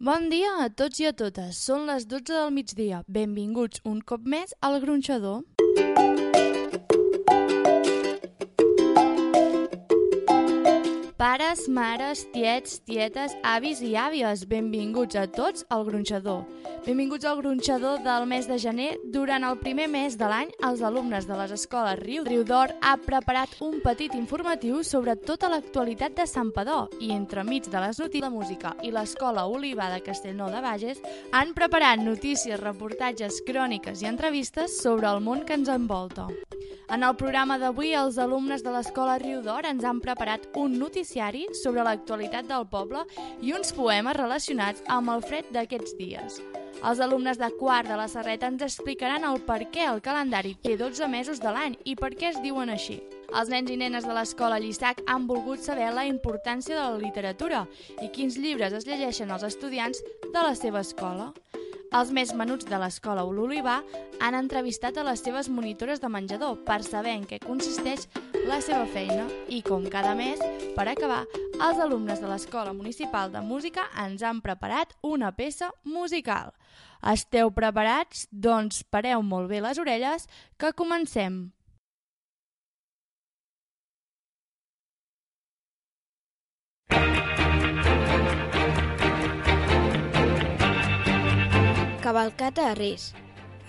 Bon dia a tots i a totes. Són les 12 del migdia. Benvinguts un cop més al Gronxador. Pares, mares, tiets, tietes, avis i àvies, benvinguts a tots al Gronxador. Benvinguts al Gronxador del mes de gener. Durant el primer mes de l'any, els alumnes de les escoles Riu, Riu d'Or ha preparat un petit informatiu sobre tota l'actualitat de Sant Padó i entremig de les notícies de música i l'escola Oliva de Castellnou de Bages han preparat notícies, reportatges, cròniques i entrevistes sobre el món que ens envolta. En el programa d'avui, els alumnes de l'escola Riu d'Or ens han preparat un noticiari sobre l'actualitat del poble i uns poemes relacionats amb el fred d'aquests dies. Els alumnes de quart de la Serreta ens explicaran el per què el calendari té 12 mesos de l'any i per què es diuen així. Els nens i nenes de l'escola Llissac han volgut saber la importància de la literatura i quins llibres es llegeixen els estudiants de la seva escola. Els més menuts de l'escola Ololivà han entrevistat a les seves monitores de menjador per saber en què consisteix la seva feina i, com cada mes, per acabar, els alumnes de l'Escola Municipal de Música ens han preparat una peça musical. Esteu preparats? Doncs pareu molt bé les orelles, que comencem. Cavalcata de Reis.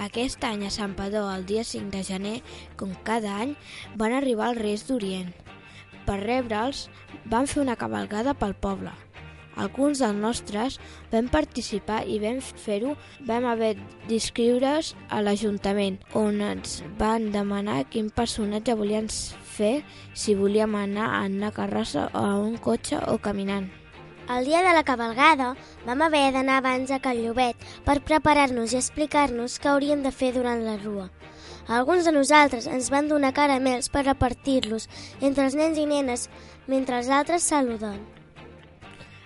Aquest any a Sant Padó, el dia 5 de gener, com cada any, van arribar els Reis d'Orient. Per rebre'ls, van fer una cavalcada pel poble. Alguns dels nostres vam participar i vam fer-ho, vam haver d'inscriure's a l'Ajuntament, on ens van demanar quin personatge volien fer, si volíem anar en una carrossa o en un cotxe o caminant. El dia de la cabalgada vam haver d'anar abans a Can Llobet per preparar-nos i explicar-nos què hauríem de fer durant la rua. Alguns de nosaltres ens van donar caramels per repartir-los entre els nens i nenes mentre els altres saluden.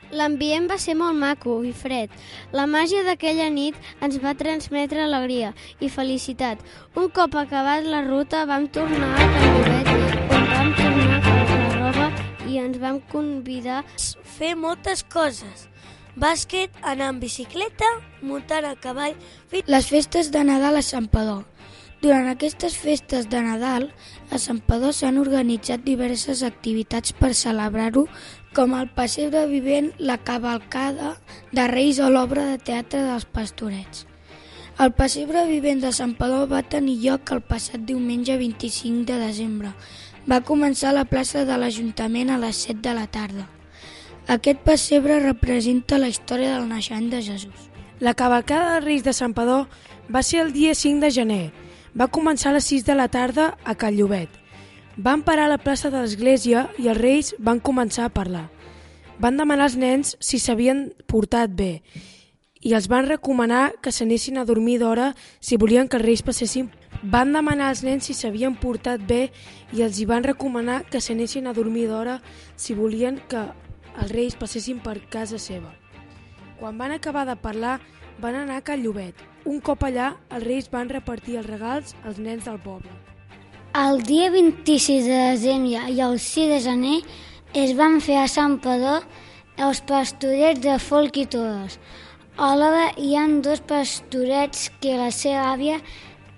L'ambient va ser molt maco i fred. La màgia d'aquella nit ens va transmetre alegria i felicitat. Un cop acabat la ruta vam tornar a Can Llobet, i ens vam convidar fer moltes coses. Bàsquet, anar en bicicleta, muntar a cavall... Les festes de Nadal a Sant Padó. Durant aquestes festes de Nadal, a Sant Padó s'han organitzat diverses activitats per celebrar-ho, com el pessebre vivent, la cavalcada de Reis o l'obra de teatre dels Pastorets. El pessebre vivent de Sant Padó va tenir lloc el passat diumenge 25 de desembre. Va començar a la plaça de l'Ajuntament a les 7 de la tarda. Aquest pessebre representa la història del naixement de Jesús. La cavalcada dels Reis de Sant Padó va ser el dia 5 de gener. Va començar a les 6 de la tarda a Can Llobet. Van parar a la plaça de l'església i els reis van començar a parlar. Van demanar als nens si s'havien portat bé i els van recomanar que s'anessin a dormir d'hora si volien que els reis passessin. Van demanar als nens si s'havien portat bé i els hi van recomanar que s'anessin a dormir d'hora si volien que els reis passessin per casa seva. Quan van acabar de parlar, van anar a Can Llobet. Un cop allà, els reis van repartir els regals als nens del poble. El dia 26 de desembre i el 6 de gener es van fer a Sant Padó els pastorets de folk i todes. Alhora hi ha dos pastorets que la seva àvia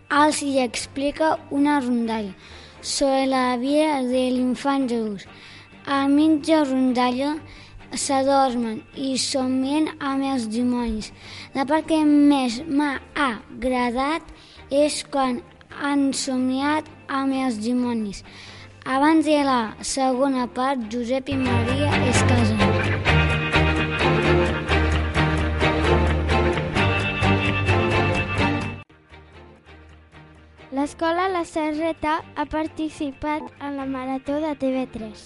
els hi explica una rondalla sobre la vida de l'infant Jesús. A mitja rondalla s'adormen i somien amb els dimonis. La part que més m'ha agradat és quan han somiat amb els dimonis. Abans de la segona part, Josep i Maria es casen. L'escola La Serreta ha participat en la Marató de TV3.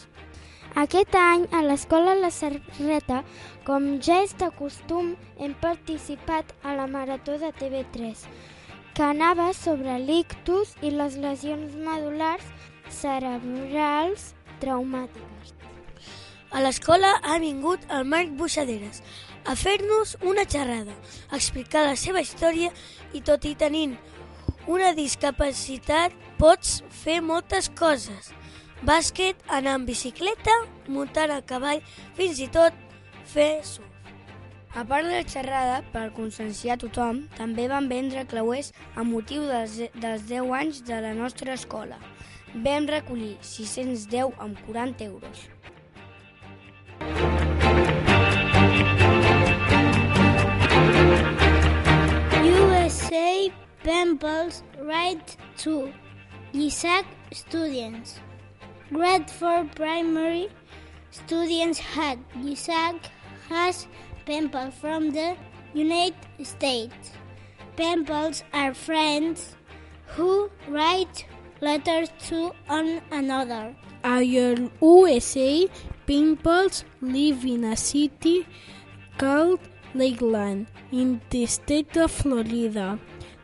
Aquest any, a l'Escola La Serreta, com ja és de costum, hem participat a la Marató de TV3, que anava sobre l'ictus i les lesions medulars cerebrals traumàtiques. A l'escola ha vingut el Marc Buixaderes a fer-nos una xerrada, a explicar la seva història i tot i tenint una discapacitat pots fer moltes coses. Bàsquet, anar en bicicleta, muntar a cavall, fins i tot fer surf. A part de la xerrada, per conscienciar tothom, també van vendre creuers a motiu dels, dels 10 anys de la nostra escola. Vam recollir 610 amb 40 euros. USA Pimples Right to Isaac students. Grade 4 primary students had Isaac has pimple from the United States. Pimples are friends who write letters to one another. Our USA Pimples live in a city called Lakeland in the state of Florida.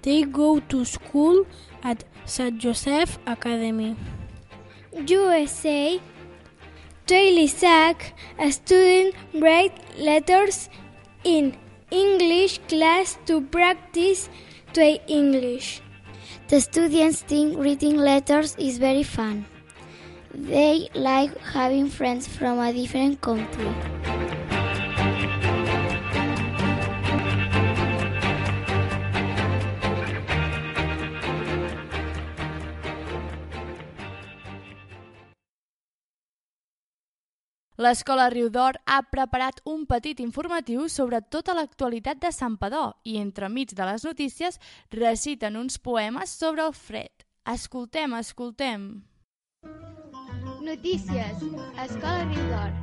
They go to school at St. Joseph Academy. USA Daily Sack, a student write letters in English class to practice to English. The students think reading letters is very fun. They like having friends from a different country. L'Escola Riudor ha preparat un petit informatiu sobre tota l'actualitat de Santpedor i entremig de les notícies reciten uns poemes sobre el fred. Escoltem, escoltem. Notícies. Escola Riudor.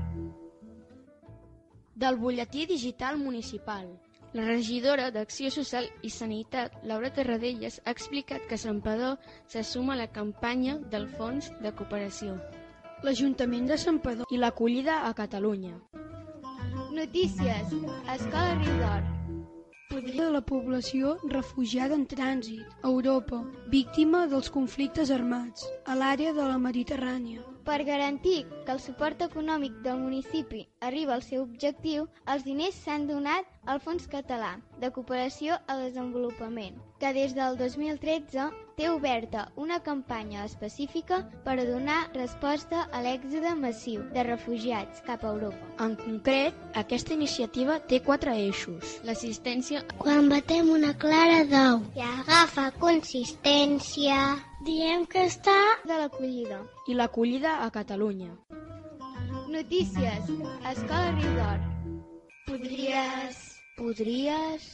Del butlletí digital municipal. La regidora d'Acció Social i Sanitat, Laura Terradellas, ha explicat que Santpedor se suma a la campanya del Fons de Cooperació l'Ajuntament de Santpedor i l'acollida a Catalunya. Notícies. Escola Riudor. Podria la població refugiada en trànsit a Europa, víctima dels conflictes armats, a l'àrea de la Mediterrània. Per garantir que el suport econòmic del municipi arriba al seu objectiu, els diners s'han donat al Fons Català de Cooperació al Desenvolupament, que des del 2013 té oberta una campanya específica per a donar resposta a l'èxode massiu de refugiats cap a Europa. En concret, aquesta iniciativa té quatre eixos. L'assistència... Quan batem una clara d'ou i agafa consistència, diem que està de l'acollida. I l'acollida a Catalunya. Notícies. Escola Riudor. Podries... Podries...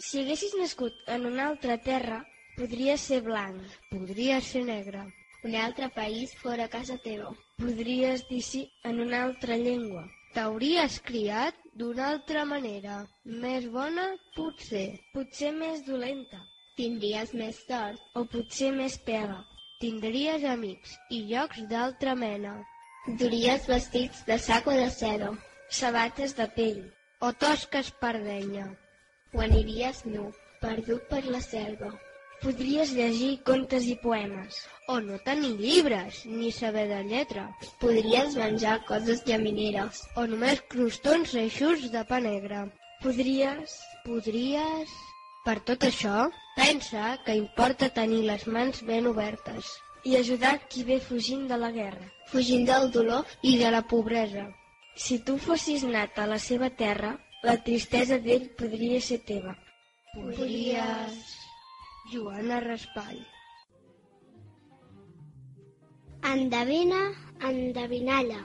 Si haguessis nascut en una altra terra, podries ser blanc, podries ser negre. Un altre país fora casa teva. Podries dir sí en una altra llengua. T'hauries criat d'una altra manera. Més bona, potser. Potser més dolenta. Tindries més sort o potser més pega. Tindries amics i llocs d'altra mena. Duries vestits de sac o de seda, sabates de pell o tosques per denya. O aniries nu, perdut per la selva. Podries llegir contes i poemes, o no tenir llibres, ni saber de lletra. Podries menjar coses llamineres, o només crostons eixos de pa negre. Podries, podries... Per tot això, pensa que importa tenir les mans ben obertes i ajudar qui ve fugint de la guerra, fugint del dolor i de la pobresa. Si tu fossis nat a la seva terra, la tristesa d'ell podria ser teva. Podries... Joana Raspall. Endevina, endevinalla.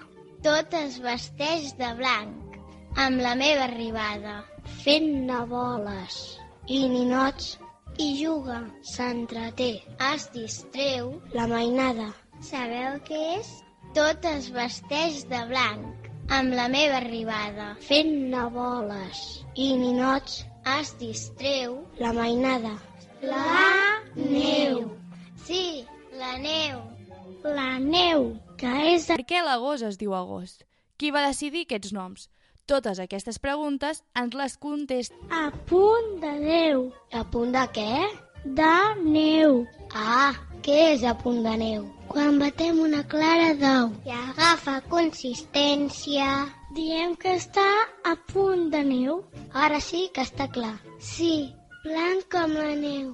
Tot es vesteix de blanc, amb la meva arribada, fent-ne boles i ninots i juga, s'entreté, es distreu, la mainada. Sabeu què és? Tot es vesteix de blanc, amb la meva arribada, fent-ne boles i ninots, es distreu, la mainada. La neu. Sí, la neu. La neu. Que és... Per què l'agost es diu agost? Qui va decidir aquests noms? Totes aquestes preguntes ens les contesta... A punt de neu. A punt de què? De neu. Ah, què és a punt de neu? Quan batem una clara d'ou. I agafa consistència. Diem que està a punt de neu. Ara sí que està clar. Sí, blanc com la neu.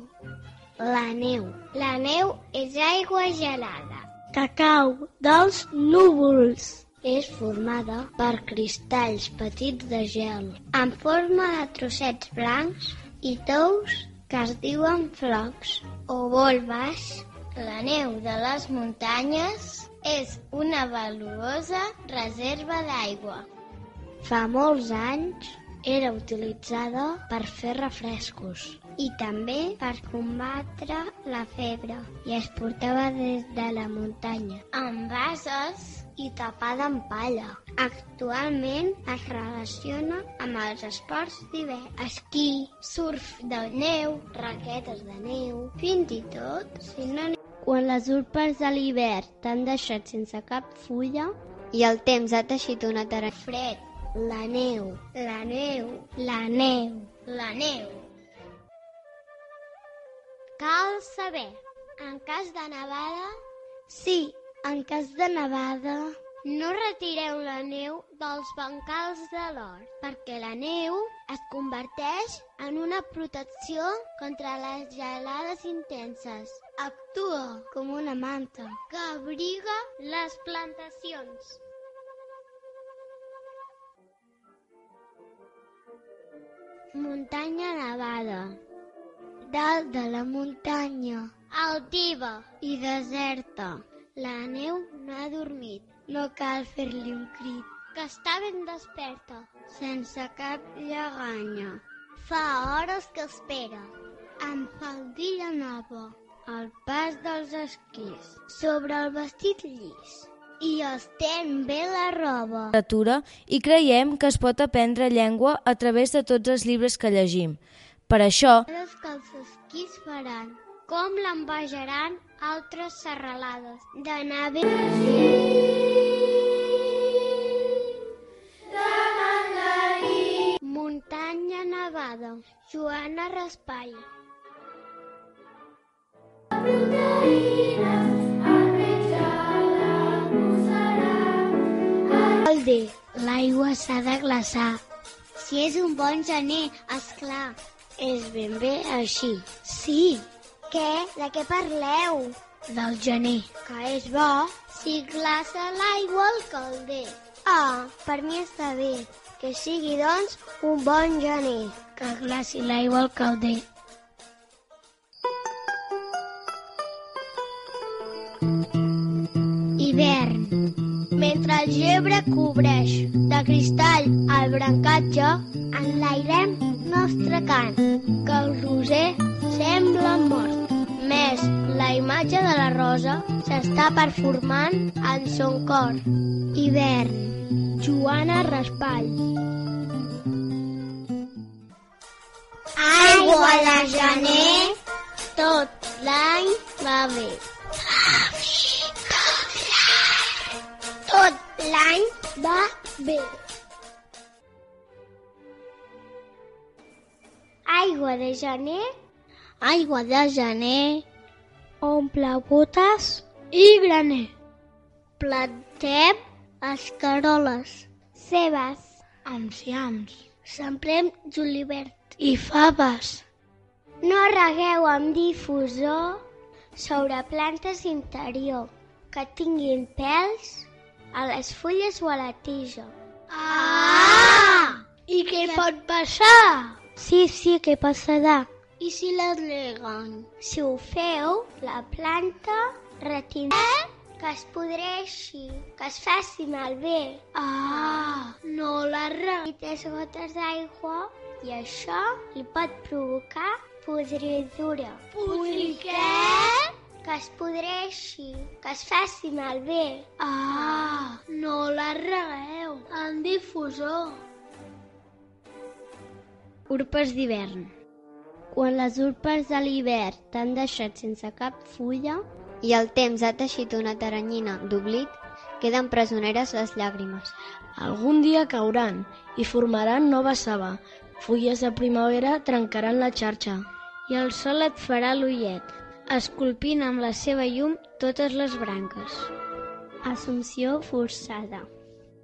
La neu. La neu és aigua gelada. Que cau dels núvols. És formada per cristalls petits de gel en forma de trossets blancs i tous que es diuen flocs o volves. La neu de les muntanyes és una valuosa reserva d'aigua. Fa molts anys era utilitzada per fer refrescos i també per combatre la febre i es portava des de la muntanya amb bases i tapada amb palla. Actualment es relaciona amb els esports d'hivern, esquí, surf de neu, raquetes de neu, fins i tot si no quan les urpes de l'hivern t'han deixat sense cap fulla i el temps ha teixit una tara fred, la neu, la neu, la neu, la neu. Cal saber, en cas de nevada, Sí, en cas de nevada, no retireu la neu dels bancals de l'hort, perquè la neu es converteix en una protecció contra les gelades intenses. actua com una manta. que abriga les plantacions. Muntanya nevada. Dalt de la muntanya. Altiva. I deserta. La neu no ha dormit. No cal fer-li un crit. que està ben desperta. Sense cap lleganya. Fa hores que espera. Amb faldilla nova. Al pas dels esquís. Sobre el vestit llis. I estén bé la roba. literatura i creiem que es pot aprendre llengua a través de tots els llibres que llegim. Per això, Els que els esquís faran. Com l'envejaran altres serralades. D'anar bé... Muntanya nevada. Joana Raspall. Vol dir, l'aigua s'ha de glaçar. Si és un bon gener, és clar. És ben bé així. Sí. Què? De què parleu? Del gener. Que és bo si glaça l'aigua al calder. Ah, per mi està bé. Que sigui, doncs, un bon gener. Que glaci l'aigua al calder. Mentre el gebre cobreix de cristall el brancatge, enlairem nostre cant, que el roser sembla mort. Més, la imatge de la rosa s'està performant en son cor. Hivern. Joana Raspall. Aigua de gener, tot l'any va bé. Tot l'any va bé. Aigua de gener, aigua de gener, omple botes i graner. Plantem escaroles, cebes, Enciams. sembrem julivert I faves. no regueu amb difusor sobre plantes interior que tinguin pèls a les fulles o a la tija. Ah! I què pot passar? Sí, sí, què passarà? I si les reguen? Si ho feu, la planta retindrà que es podreixi, que es faci malbé. Ah, no la reguen. I tres gotes d'aigua i això li pot provocar podridura. Podri què? Que es podreixi, que es faci malbé. Ah, no la regueu. En difusor. Urpes d'hivern. Quan les urpes de l'hivern t'han deixat sense cap fulla I el temps ha teixit una taranyina d'oblit, queden presoneres les llàgrimes. Algun dia cauran i formaran nova saba. Fulles de primavera trencaran la xarxa. I el sol et farà l'ullet, esculpint amb la seva llum totes les branques. Assumpció forçada.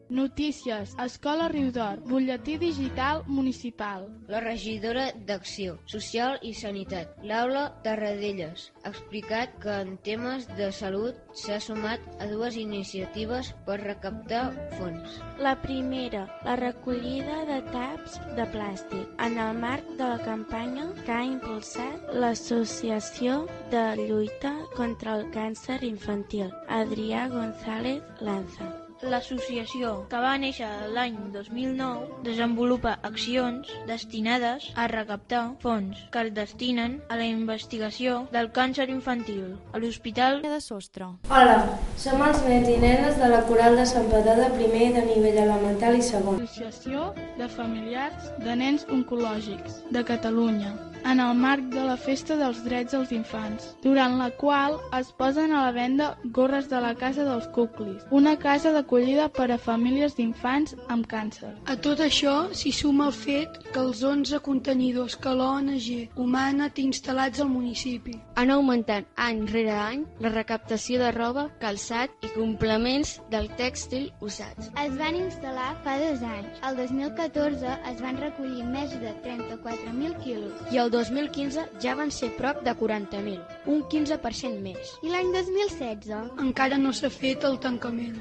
Notícies. Escola Riudor. Butlletí digital municipal. La regidora d'Acció Social i Sanitat, Laura Tarradellas, ha explicat que en temes de salut s'ha sumat a dues iniciatives per recaptar fons. La primera, la recollida de taps de plàstic en el marc de la campanya que ha impulsat l'Associació de Lluita contra el Càncer Infantil, Adrià González Lanza. L'associació, que va néixer l'any 2009, desenvolupa accions destinades a recaptar fons que es destinen a la investigació del càncer infantil a l'Hospital de Sostre. Hola, som els nens i nenes de la Coral de Sant Padà de primer de nivell elemental i segon. Associació de Familiars de Nens Oncològics de Catalunya en el marc de la Festa dels Drets dels Infants, durant la qual es posen a la venda gorres de la Casa dels Cuclis, una casa d'acollida per a famílies d'infants amb càncer. A tot això s'hi suma el fet que els 11 contenidors que l'ONG Humana té instal·lats al municipi. Han augmentat any rere any la recaptació de roba, calçat i complements del tèxtil usats. Es van instal·lar fa dos anys. El 2014 es van recollir més de 34.000 quilos. I el 2015 ja van ser prop de 40.000, un 15% més. I l'any 2016? Encara no s'ha fet el tancament.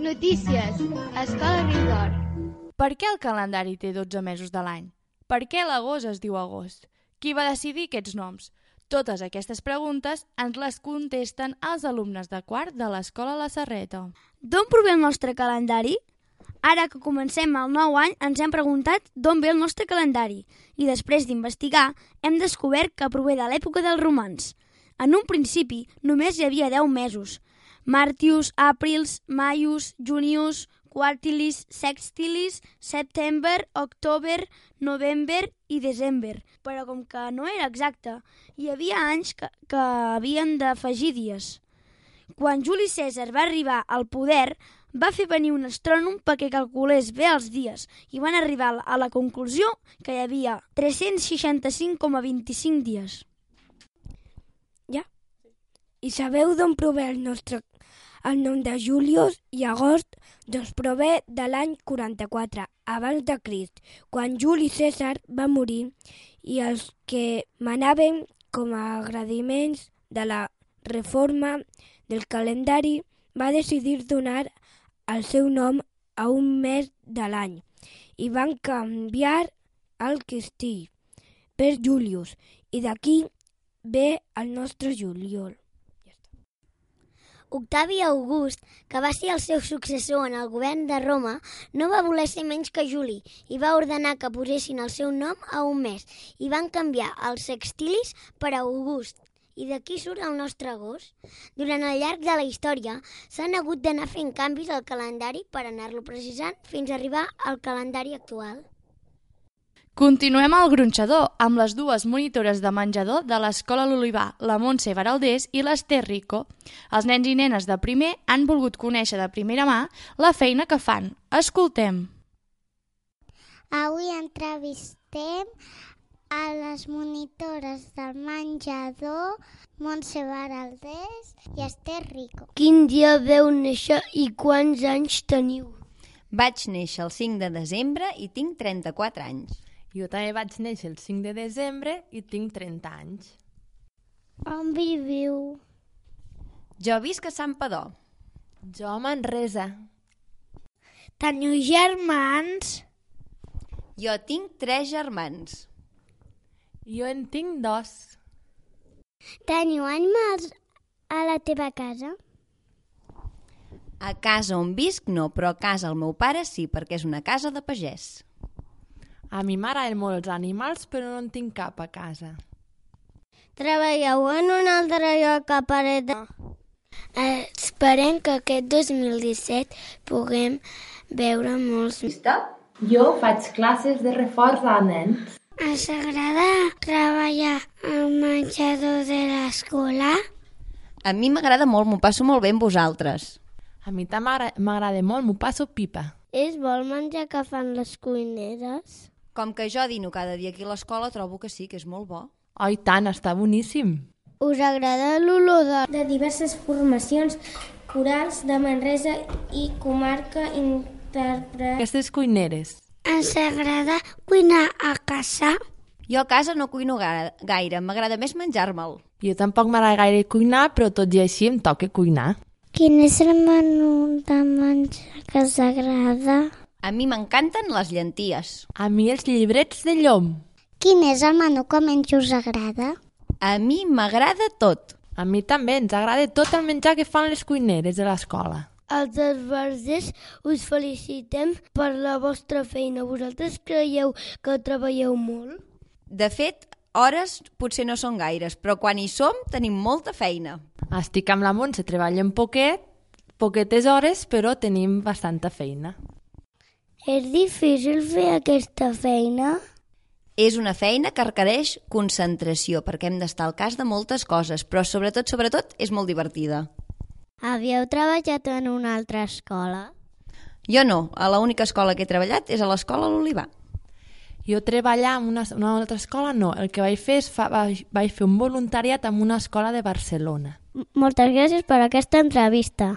Notícies. Escola Riudor. Per què el calendari té 12 mesos de l'any? Per què l'agost es diu agost? Qui va decidir aquests noms? Totes aquestes preguntes ens les contesten els alumnes de quart de l'Escola La Serreta. D'on prové el nostre calendari? Ara que comencem el nou any ens hem preguntat d'on ve el nostre calendari i després d'investigar hem descobert que prové de l'època dels romans. En un principi només hi havia 10 mesos. Martius, Aprils, Maius, Junius, Quartilis, Sextilis, September, October, November i December. Però com que no era exacte, hi havia anys que, que havien d'afegir dies. Quan Juli César va arribar al poder, va fer venir un astrònom perquè calculés bé els dies i van arribar a la conclusió que hi havia 365,25 dies. Ja? I sabeu d'on prové el nostre el nom de Julius i agost doncs prové de l'any 44 abans de Crist, quan Juli César va morir i els que manaven com a agradiments de la reforma del calendari va decidir donar el seu nom a un mes de l'any i van canviar el Cristi per Julius i d'aquí ve el nostre juliol. Octavi August, que va ser el seu successor en el govern de Roma, no va voler ser menys que Juli i va ordenar que posessin el seu nom a un mes i van canviar els sextilis per August. I d'aquí surt el nostre agost. Durant el llarg de la història s'han hagut d'anar fent canvis al calendari per anar-lo precisant fins a arribar al calendari actual. Continuem al gronxador amb les dues monitores de menjador de l'Escola L'Olivà, la Montse Baraldés i l'Ester Rico. Els nens i nenes de primer han volgut conèixer de primera mà la feina que fan. Escoltem. Avui entrevistem a les monitores del menjador Montse Baraldés iEster Rico. Quin dia veu néixer i quants anys teniu? Vaig néixer el 5 de desembre i tinc 34 anys. Jo també vaig néixer el 5 de desembre i tinc 30 anys. On viviu? Jo visc a Sant Padó. Jo a Manresa. Teniu germans? Jo tinc tres germans. Jo en tinc dos. Teniu animals a la teva casa? A casa on visc no, però a casa el meu pare sí, perquè és una casa de pagès. A mi m'agraden molt els animals, però no en tinc cap a casa. Treballeu en un altre lloc a paret de... Eh, esperem que aquest 2017 puguem veure molts... Jo faig classes de reforç a nens. Us agrada treballar al menjador de l'escola? A mi m'agrada molt, m'ho passo molt bé amb vosaltres. A mi també m'agrada molt, m'ho passo pipa. És vol menjar que fan les cuineres? Com que jo dino cada dia aquí a l'escola, trobo que sí, que és molt bo. Oh, tant, està boníssim. Us agrada l'olor de... de diverses formacions corals de Manresa i comarca interpret... Aquestes cuineres. Ens agrada cuinar a casa? Jo a casa no cuino gaire, m'agrada més menjar-me'l. Jo tampoc m'agrada gaire cuinar, però tot i així em toca cuinar. Quin és el menú de menjar que us agrada? A mi m'encanten les llenties. A mi els llibrets de llom. Quin és el menú que menys us agrada? A mi m'agrada tot. A mi també ens agrada tot el menjar que fan les cuineres de l'escola. Els esbarzers us felicitem per la vostra feina. Vosaltres creieu que treballeu molt? De fet, hores potser no són gaires, però quan hi som tenim molta feina. Estic amb la Montse, treballem poquet, poquetes hores, però tenim bastanta feina. És difícil fer aquesta feina? És una feina que requereix concentració, perquè hem d'estar al cas de moltes coses, però sobretot, sobretot, és molt divertida. Havíeu treballat en una altra escola? Jo no, a l'única escola que he treballat és a l'escola L'Olivar. Jo treballar en una, una altra escola no, el que vaig fer és fa, vaig, vaig fer un voluntariat en una escola de Barcelona. Moltes gràcies per aquesta entrevista.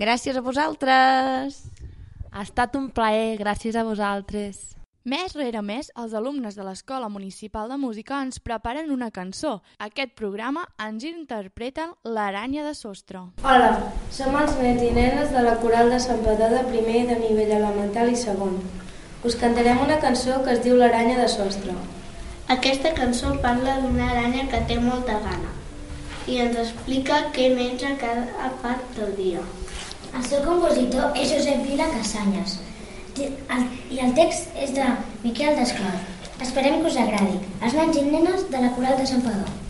Gràcies a vosaltres. Ha estat un plaer, gràcies a vosaltres. Més rere més, els alumnes de l'Escola Municipal de Música ens preparen una cançó. Aquest programa ens interpreten l'Aranya de Sostre. Hola, som els nens i nenes de la Coral de Sant Padà de primer de nivell elemental i segon. Us cantarem una cançó que es diu L'Aranya de Sostre. Aquesta cançó parla d'una aranya que té molta gana i ens explica què menja cada part del dia. El seu compositor és Josep Vila Casanyes i el text és de Miquel Desclot. Esperem que us agradi. Els nens i nenes de la Coral de Sant Padó.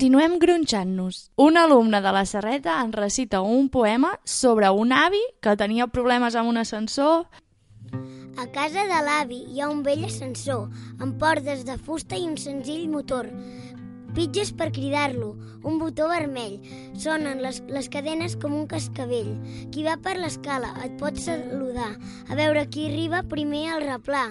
Continuem gronxant-nos. Un alumne de la Serreta ens recita un poema sobre un avi que tenia problemes amb un ascensor. A casa de l'avi hi ha un vell ascensor, amb portes de fusta i un senzill motor. Pitges per cridar-lo, un botó vermell. Sonen les, les cadenes com un cascavell. Qui va per l'escala et pot saludar. A veure qui arriba primer al replà.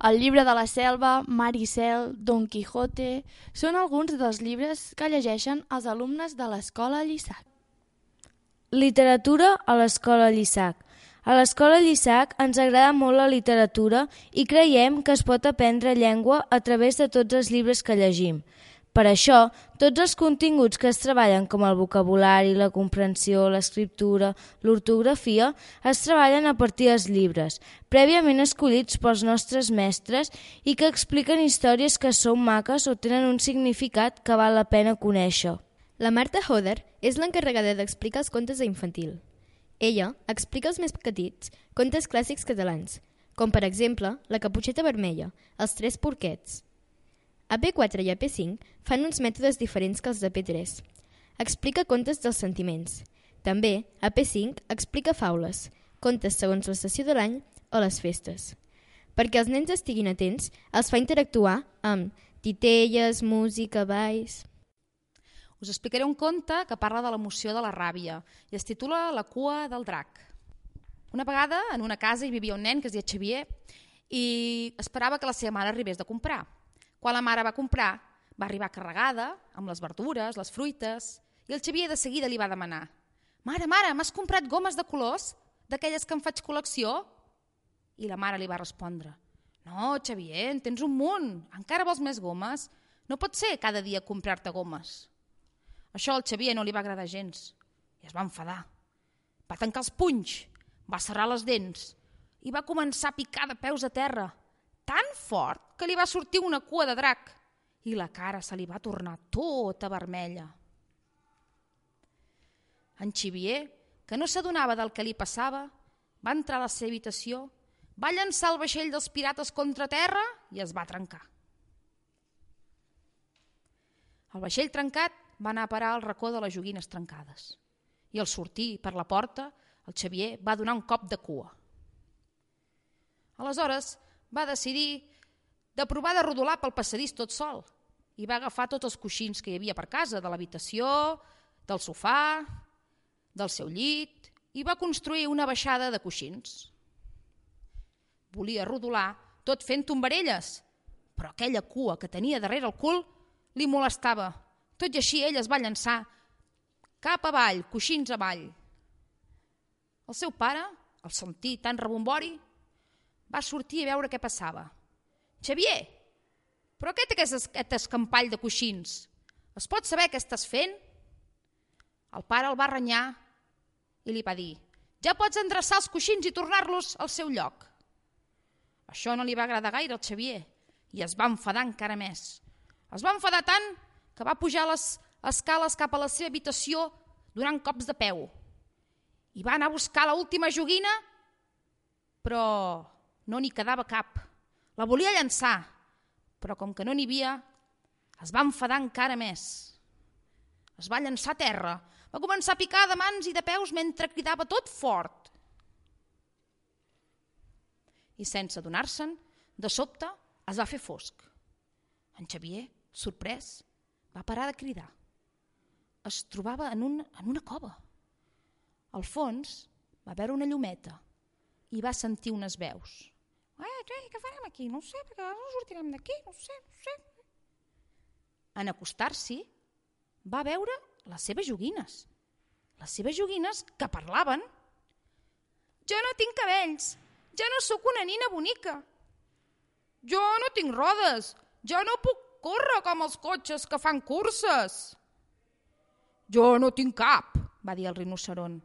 El llibre de la selva, Maricel, Don Quijote... Són alguns dels llibres que llegeixen els alumnes de l'escola Llissac. Literatura a l'escola Llissac. A l'escola Llissac ens agrada molt la literatura i creiem que es pot aprendre llengua a través de tots els llibres que llegim. Per això, tots els continguts que es treballen com el vocabulari, la comprensió, l'escriptura, l'ortografia, es treballen a partir dels llibres, prèviament escollits pels nostres mestres i que expliquen històries que són maques o tenen un significat que val la pena conèixer. La Marta Hoder és l'encarregada d'explicar els contes a infantil. Ella explica als més petits contes clàssics catalans, com per exemple La caputxeta vermella, Els tres porquets, a P4 i a P5 fan uns mètodes diferents que els de P3. Explica contes dels sentiments. També, a P5, explica faules, contes segons l'estació de l'any o les festes. Perquè els nens estiguin atents, els fa interactuar amb titelles, música, balls... Us explicaré un conte que parla de l'emoció de la ràbia i es titula La cua del drac. Una vegada, en una casa, hi vivia un nen que es deia Xavier i esperava que la seva mare arribés de comprar. Quan la mare va comprar, va arribar carregada amb les verdures, les fruites, i el Xavier de seguida li va demanar «Mare, mare, m'has comprat gomes de colors? D'aquelles que em faig col·lecció?» I la mare li va respondre «No, Xavier, en tens un munt, encara vols més gomes? No pot ser cada dia comprar-te gomes». Això al Xavier no li va agradar gens i es va enfadar. Va tancar els punys, va serrar les dents i va començar a picar de peus a terra tan fort que li va sortir una cua de drac i la cara se li va tornar tota vermella. En Xivier, que no s'adonava del que li passava, va entrar a la seva habitació, va llançar el vaixell dels pirates contra terra i es va trencar. El vaixell trencat va anar a parar al racó de les joguines trencades i al sortir per la porta el Xavier va donar un cop de cua. Aleshores, va decidir de provar de rodolar pel passadís tot sol i va agafar tots els coixins que hi havia per casa, de l'habitació, del sofà, del seu llit, i va construir una baixada de coixins. Volia rodolar tot fent tombarelles, però aquella cua que tenia darrere el cul li molestava. Tot i així ell es va llançar cap avall, coixins avall. El seu pare, al sentir tan rebombori, va sortir a veure què passava. Xavier, però què té aquest escampall de coixins? Es pot saber què estàs fent? El pare el va renyar i li va dir ja pots endreçar els coixins i tornar-los al seu lloc. Això no li va agradar gaire al Xavier i es va enfadar encara més. Es va enfadar tant que va pujar les escales cap a la seva habitació donant cops de peu. I va anar a buscar l'última última joguina, però no n'hi quedava cap. La volia llançar, però com que no n'hi havia, es va enfadar encara més. Es va llançar a terra, va començar a picar de mans i de peus mentre cridava tot fort. I sense adonar-se'n, de sobte es va fer fosc. En Xavier, sorprès, va parar de cridar. Es trobava en, un, en una cova. Al fons va veure una llumeta i va sentir unes veus. Eh, què farem aquí? No sé, perquè no sortirem d'aquí, no sé, no sé. En acostar-s'hi, va veure les seves joguines. Les seves joguines que parlaven. Jo no tinc cabells, ja no sóc una nina bonica. Jo no tinc rodes, ja no puc córrer com els cotxes que fan curses. Jo no tinc cap, va dir el rinoceron.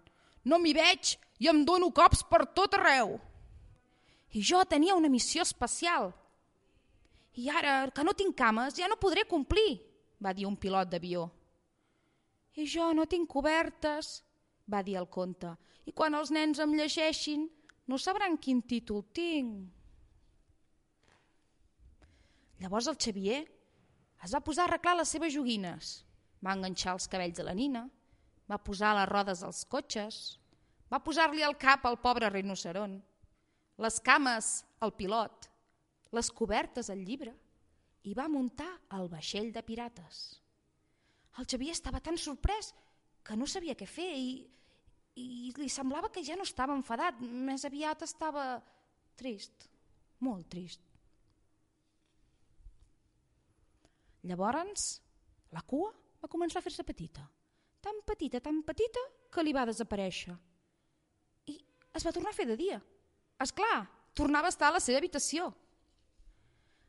No m'hi veig i em dono cops per tot arreu. I jo tenia una missió especial. I ara que no tinc cames ja no podré complir, va dir un pilot d'avió. I jo no tinc cobertes, va dir el conte, i quan els nens em llegeixin no sabran quin títol tinc. Llavors el Xavier es va posar a arreglar les seves joguines, va enganxar els cabells a la nina, va posar les rodes als cotxes, va posar-li al cap al pobre rinoceron, les cames al pilot, les cobertes al llibre i va muntar el vaixell de pirates. El Xavier estava tan sorprès que no sabia què fer i, i li semblava que ja no estava enfadat, més aviat estava trist, molt trist. Llavors, la cua va començar a fer-se petita. Tan petita, tan petita, que li va desaparèixer. Es va tornar a fer de dia. És clar, tornava a estar a la seva habitació.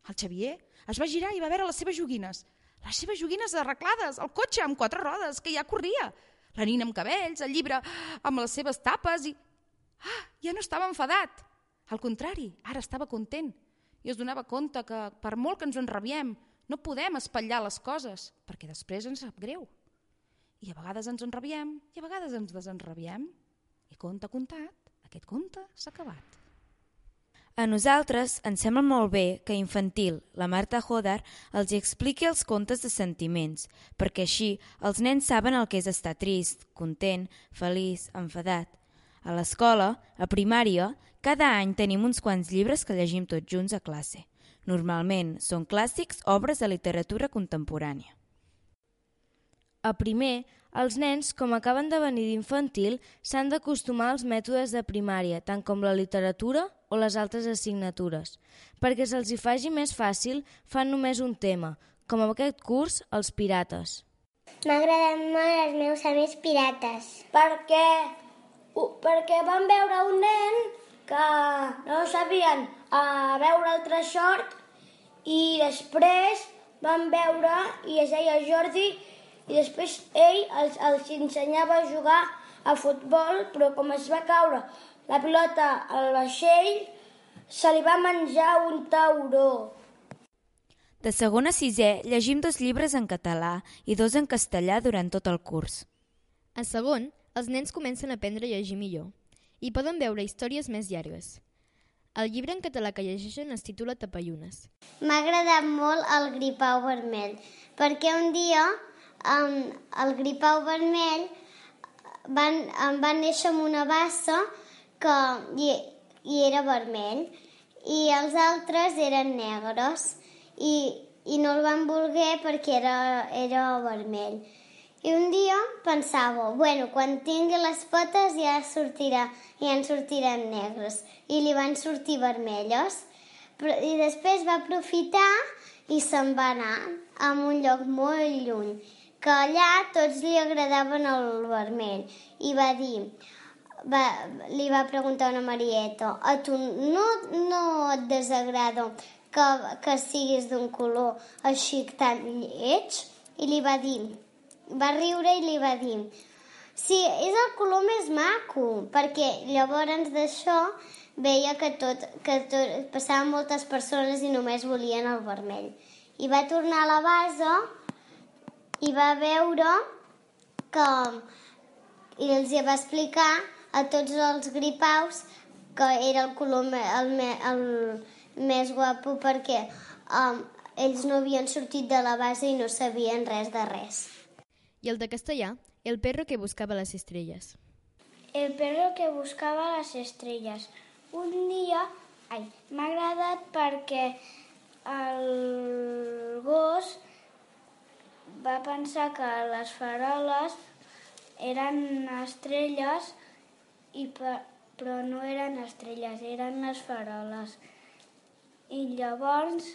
El Xavier es va girar i va veure les seves joguines. Les seves joguines arreglades, el cotxe amb quatre rodes, que ja corria. La nina amb cabells, el llibre amb les seves tapes i... Ah, ja no estava enfadat. Al contrari, ara estava content i es donava compte que, per molt que ens enrabiem, no podem espatllar les coses, perquè després ens sap greu. I a vegades ens enrabiem i a vegades ens desenrabiem. I conte contat, aquest conte s'ha acabat. A nosaltres ens sembla molt bé que Infantil, la Marta Hodar, els expliqui els contes de sentiments, perquè així els nens saben el que és estar trist, content, feliç, enfadat. A l'escola, a primària, cada any tenim uns quants llibres que llegim tots junts a classe. Normalment són clàssics obres de literatura contemporània. A primer, els nens, com acaben de venir d'infantil, s'han d'acostumar als mètodes de primària, tant com la literatura o les altres assignatures. Perquè se'ls hi faci més fàcil, fan només un tema, com aquest curs, els pirates. M'ha agradat molt els meus amics pirates. Per què? Uh, perquè van veure un nen que no sabien a veure el tresort i després van veure i es deia Jordi i després ell els, els ensenyava a jugar a futbol però com es va caure la pilota al vaixell se li va menjar un tauró. De segon a sisè llegim dos llibres en català i dos en castellà durant tot el curs. A segon, els nens comencen a aprendre a llegir millor i poden veure històries més llargues. El llibre en català que llegeixen es titula Tapallunes. M'ha agradat molt el gripau vermell, perquè un dia um, el gripau vermell van, um, va néixer amb una bassa que, i, i era vermell i els altres eren negres i, i no el van voler perquè era, era vermell. I un dia pensava, bueno, quan tingui les potes ja sortirà, ja en sortiran negres. I li van sortir vermelles. Però, I després va aprofitar i se'n va anar a un lloc molt lluny, que allà tots li agradaven el vermell. I va dir, va, li va preguntar una Marieta, a tu no, no et desagrada que, que siguis d'un color així tan lleig? I li va dir, va riure i li va dir sí, és el color més maco, perquè llavors d'això veia que, tot, que tot, passaven moltes persones i només volien el vermell. I va tornar a la base i va veure que i els va explicar a tots els gripaus que era el color el, el, el més guapo perquè um, ells no havien sortit de la base i no sabien res de res. I el de castellà, el perro que buscava les estrelles. El perro que buscava les estrelles. Un dia, ai, m'ha agradat perquè el gos va pensar que les faroles eren estrelles i per, però no eren estrelles, eren les faroles. I llavors,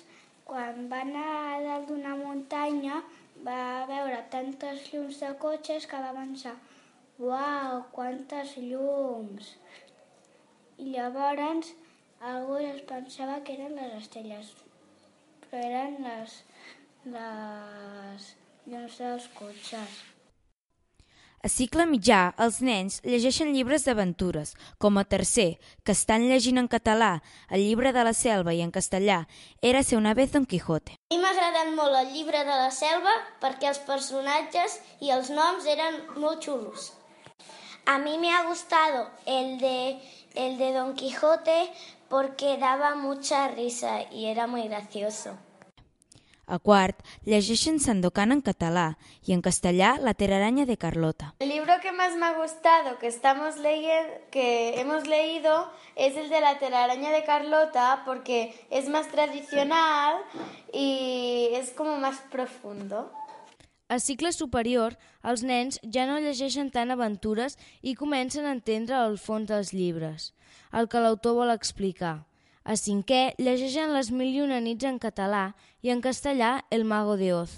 quan va anar a dalt d'una muntanya, va veure tantes llums de cotxes que va pensar «Uau, quantes llums!» I llavors algú es pensava que eren les estrelles, però eren les, les llums dels cotxes. A cicle mitjà, els nens llegeixen llibres d'aventures, com a tercer, que estan llegint en català, el llibre de la selva i en castellà, Érase una vez Don Quijote. A mi m'ha agradat molt el llibre de la selva perquè els personatges i els noms eren molt xulos. A mi me ha gustado el de, el de Don Quijote porque daba mucha risa y era muy gracioso. A quart, llegeixen Sandokan en català y en castellà La telaraña de Carlota. El libro que más me ha gustado que, estamos leyendo, que hemos leído es el de La telaraña de Carlota porque es más tradicional y es como más profundo. A cicle superior, els nens ja no llegeixen tant aventures i comencen a entendre el fons dels llibres, el que l'autor vol explicar. A cinquè, llegeixen Les mil i una nits en català i en castellà El mago de Oz.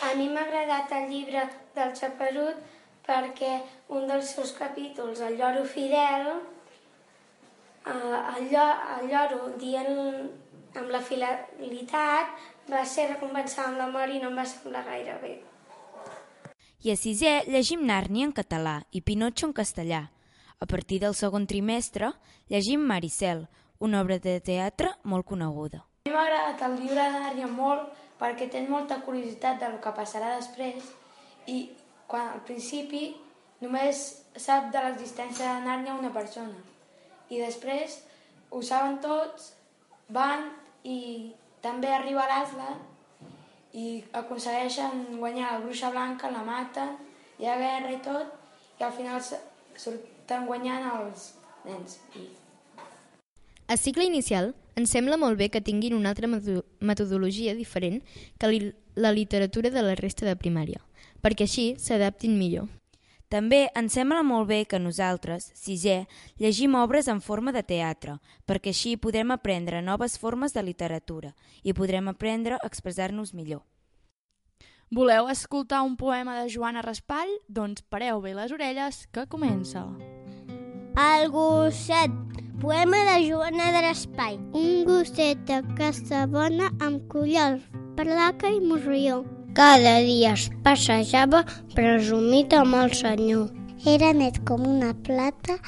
A mi m'ha agradat el llibre del Xaperut perquè un dels seus capítols, el lloro fidel, eh, el, llo, el lloro dient amb la fidelitat va ser recompensat amb la mort i no em va semblar gaire bé. I a sisè llegim Nàrnia en català i Pinotxo en castellà. A partir del segon trimestre llegim Maricel, una obra de teatre molt coneguda. A mi m'ha agradat el llibre de Nàrnia molt perquè tens molta curiositat del que passarà després i quan al principi només sap de l'existència de Nàrnia una persona i després ho saben tots, van i també arriba l'Asla i aconsegueixen guanyar la bruixa blanca, la maten, hi ha guerra i tot, i al final surten guanyant els nens. I... A cicle inicial, ens sembla molt bé que tinguin una altra metodologia diferent que li la literatura de la resta de primària, perquè així s'adaptin millor. També ens sembla molt bé que nosaltres, sisè, llegim obres en forma de teatre, perquè així podrem aprendre noves formes de literatura i podrem aprendre a expressar-nos millor. Voleu escoltar un poema de Joana Raspall? Doncs pareu bé les orelles, que comença. El gosset, poema de Joana de Raspall. Un gosset de casa bona amb collal, placa i morrió. Cada dia es passejava presumit amb el senyor. Era net com una plata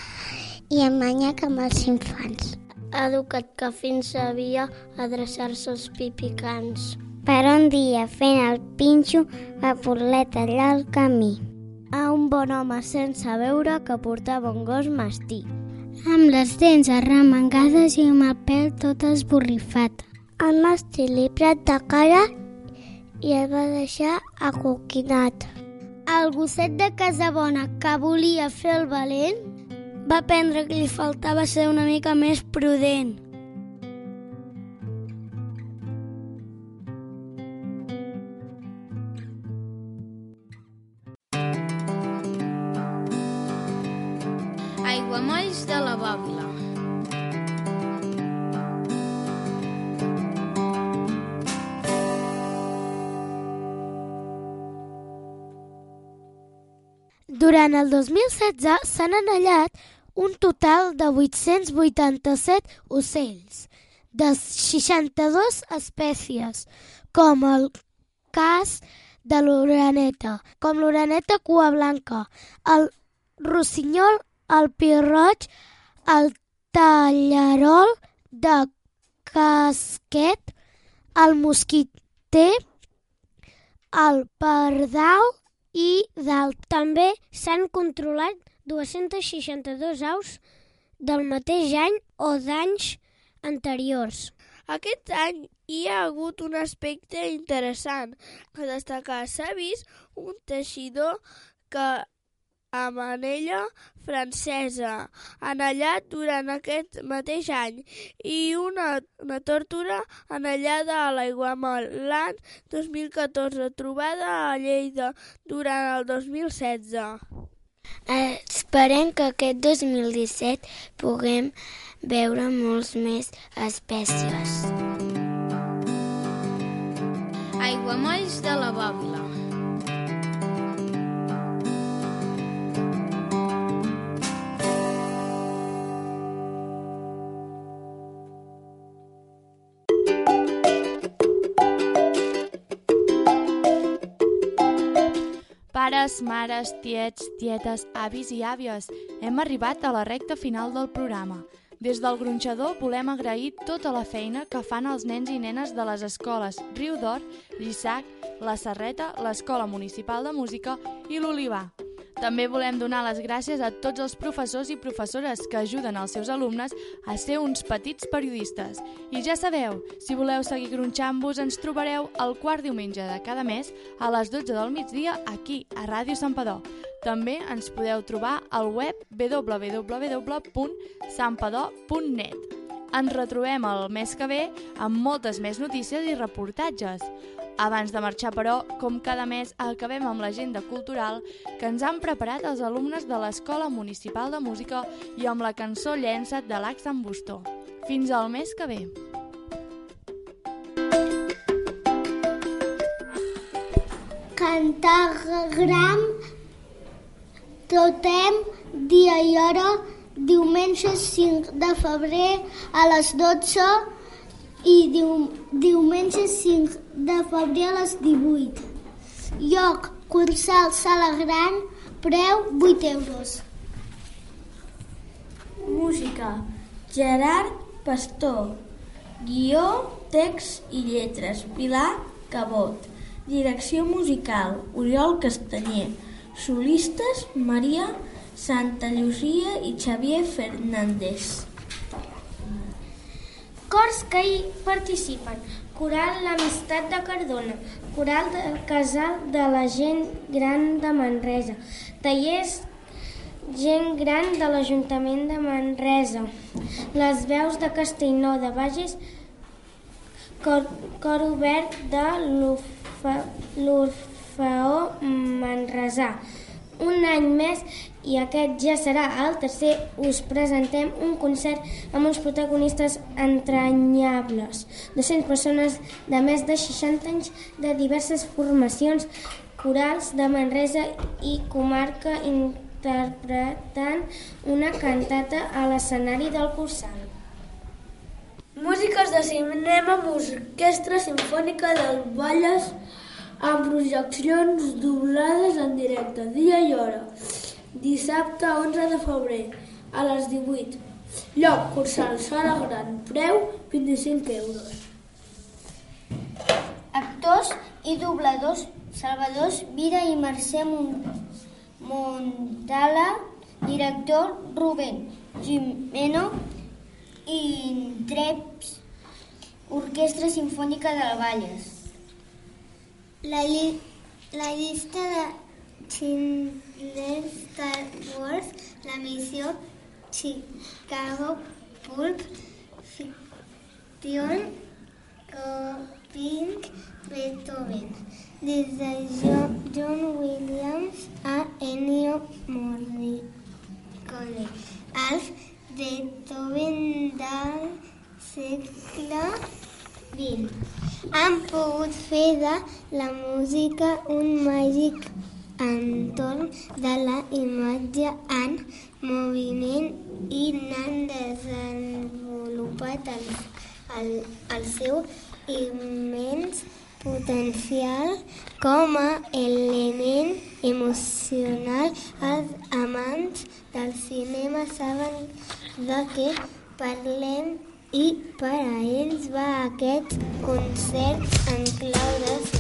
i amanyac amb els infants. Educat que fins sabia adreçar-se als pipicans. Per un dia, fent el pinxo, va voler tallar el camí. A un bon home sense veure que portava un gos mastí. Amb les dents arremangades i amb el pèl tot esborrifat. El mastí li prat de cara i el va deixar acoquinat. El gosset de Casabona, que volia fer el valent, va aprendre que li faltava ser una mica més prudent. Durant el 2016 s'han anellat un total de 887 ocells de 62 espècies, com el cas de l'oraneta, com l'oraneta cua blanca, el rossinyol, el pirroig, el tallarol de casquet, el mosquiter, el pardal i d'alt. També s'han controlat 262 aus del mateix any o d'anys anteriors. Aquest any hi ha hagut un aspecte interessant a destacar. S'ha vist un teixidor que amb anella francesa anellat durant aquest mateix any i una, una tòrtora anellada a l'aiguamol l'any 2014 trobada a Lleida durant el 2016. Eh, esperem que aquest 2017 puguem veure molts més espècies. Aiguamolls de la Bòbila. Pares, mares, tiets, tietes, avis i àvies, hem arribat a la recta final del programa. Des del gronxador volem agrair tota la feina que fan els nens i nenes de les escoles Riu d'Or, Llissac, La Serreta, l'Escola Municipal de Música i l'Olivar. També volem donar les gràcies a tots els professors i professores que ajuden els seus alumnes a ser uns petits periodistes. I ja sabeu, si voleu seguir gronxant-vos, ens trobareu el quart diumenge de cada mes a les 12 del migdia aquí, a Ràdio Santpedor. També ens podeu trobar al web www.sampador.net. Ens retrobem el mes que ve amb moltes més notícies i reportatges. Abans de marxar, però, com cada mes, acabem amb l'agenda cultural que ens han preparat els alumnes de l'Escola Municipal de Música i amb la cançó Llença't de l'Ax en Bustó. Fins al mes que ve. Cantagram Totem, dia i hora, diumenge 5 de febrer a les 12 i diu, diumenge 5 de febrer a les 18. Lloc, Cursal, Sala Gran, preu 8 euros. Música, Gerard Pastor. Guió, text i lletres, Pilar Cabot. Direcció musical, Oriol Castanyer. Solistes, Maria Santa Llucia i Xavier Fernández. Cors que hi participen. Coral L'Amistat de Cardona, Coral de Casal de la Gent Gran de Manresa, Tallers Gent Gran de l'Ajuntament de Manresa, Les Veus de Castellnou de Bages, Cor, cor Obert de l'Orfeó Manresà. Un any més, i aquest ja serà el tercer, us presentem un concert amb uns protagonistes entranyables. 200 persones de més de 60 anys de diverses formacions corals de Manresa i comarca interpretant una cantata a l'escenari del Cursal. Músiques de cinema amb orquestra sinfònica del Valles amb projeccions doblades en directe, dia i hora. Dissabte 11 de febrer, a les 18. Lloc, Cursal, Sala Gran, preu 25 euros. Actors i dobladors Salvador Vida i Mercè Montala, director Rubén Gimeno i Treps, Orquestra Sinfònica del Valles. La, li la lista de Schindler, Star Wars, La Misión, Chicago, Pulp, Fiction, Coping, Beethoven. Desde John, John Williams a Ennio Morricone. Alf, Beethoven, Dan, Secla, 20. Han pogut fer de la música un màgic entorn de la imatge en moviment i n'han desenvolupat el, el, el seu immens potencial com a element emocional. Els amants del cinema saben de què parlem i per a ells va aquest concert en clau de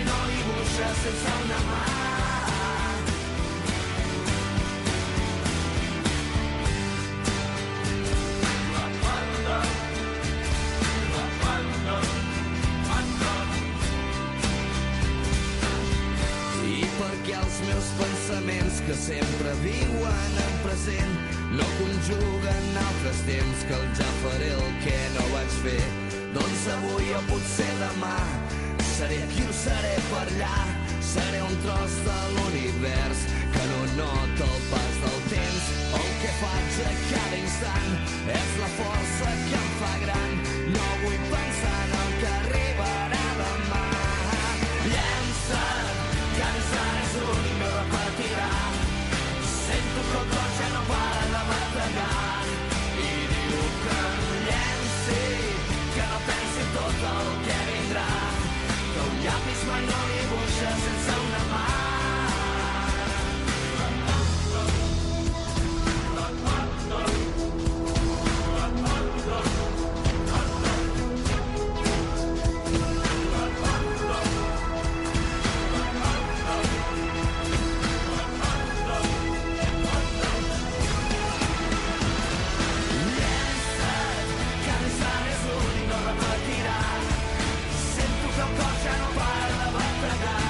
llapis mai no dibuixa sense una mà. I perquè els meus pensaments que sempre viuen en present no conjuguen altres temps que el ja faré el que no vaig fer doncs avui o potser demà seré aquí o seré per allà. Seré un tros de l'univers que no nota el pas del temps. El que faig a cada instant és la força que em fa gran. No vull pensar en el Caught não para, fire the black